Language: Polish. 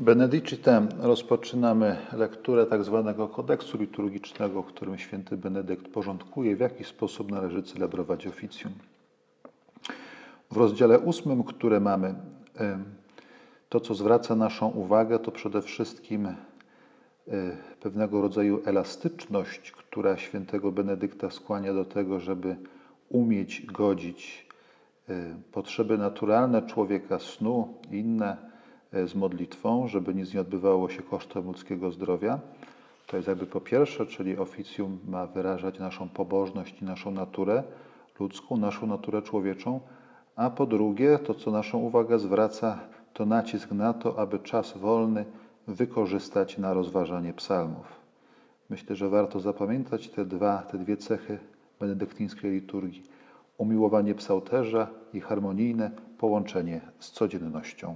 Benedicitem rozpoczynamy lekturę tak zwanego kodeksu liturgicznego, w którym święty Benedykt porządkuje, w jaki sposób należy celebrować oficjum. W rozdziale ósmym, które mamy, to co zwraca naszą uwagę, to przede wszystkim e, pewnego rodzaju elastyczność, która świętego Benedykta skłania do tego, żeby umieć godzić e, potrzeby naturalne człowieka, snu i inne z modlitwą, żeby nic nie odbywało się kosztem ludzkiego zdrowia. To jest jakby po pierwsze, czyli oficjum ma wyrażać naszą pobożność i naszą naturę ludzką, naszą naturę człowieczą, a po drugie, to co naszą uwagę zwraca, to nacisk na to, aby czas wolny wykorzystać na rozważanie psalmów. Myślę, że warto zapamiętać te dwa, te dwie cechy benedyktyńskiej liturgii. Umiłowanie psałterza i harmonijne połączenie z codziennością.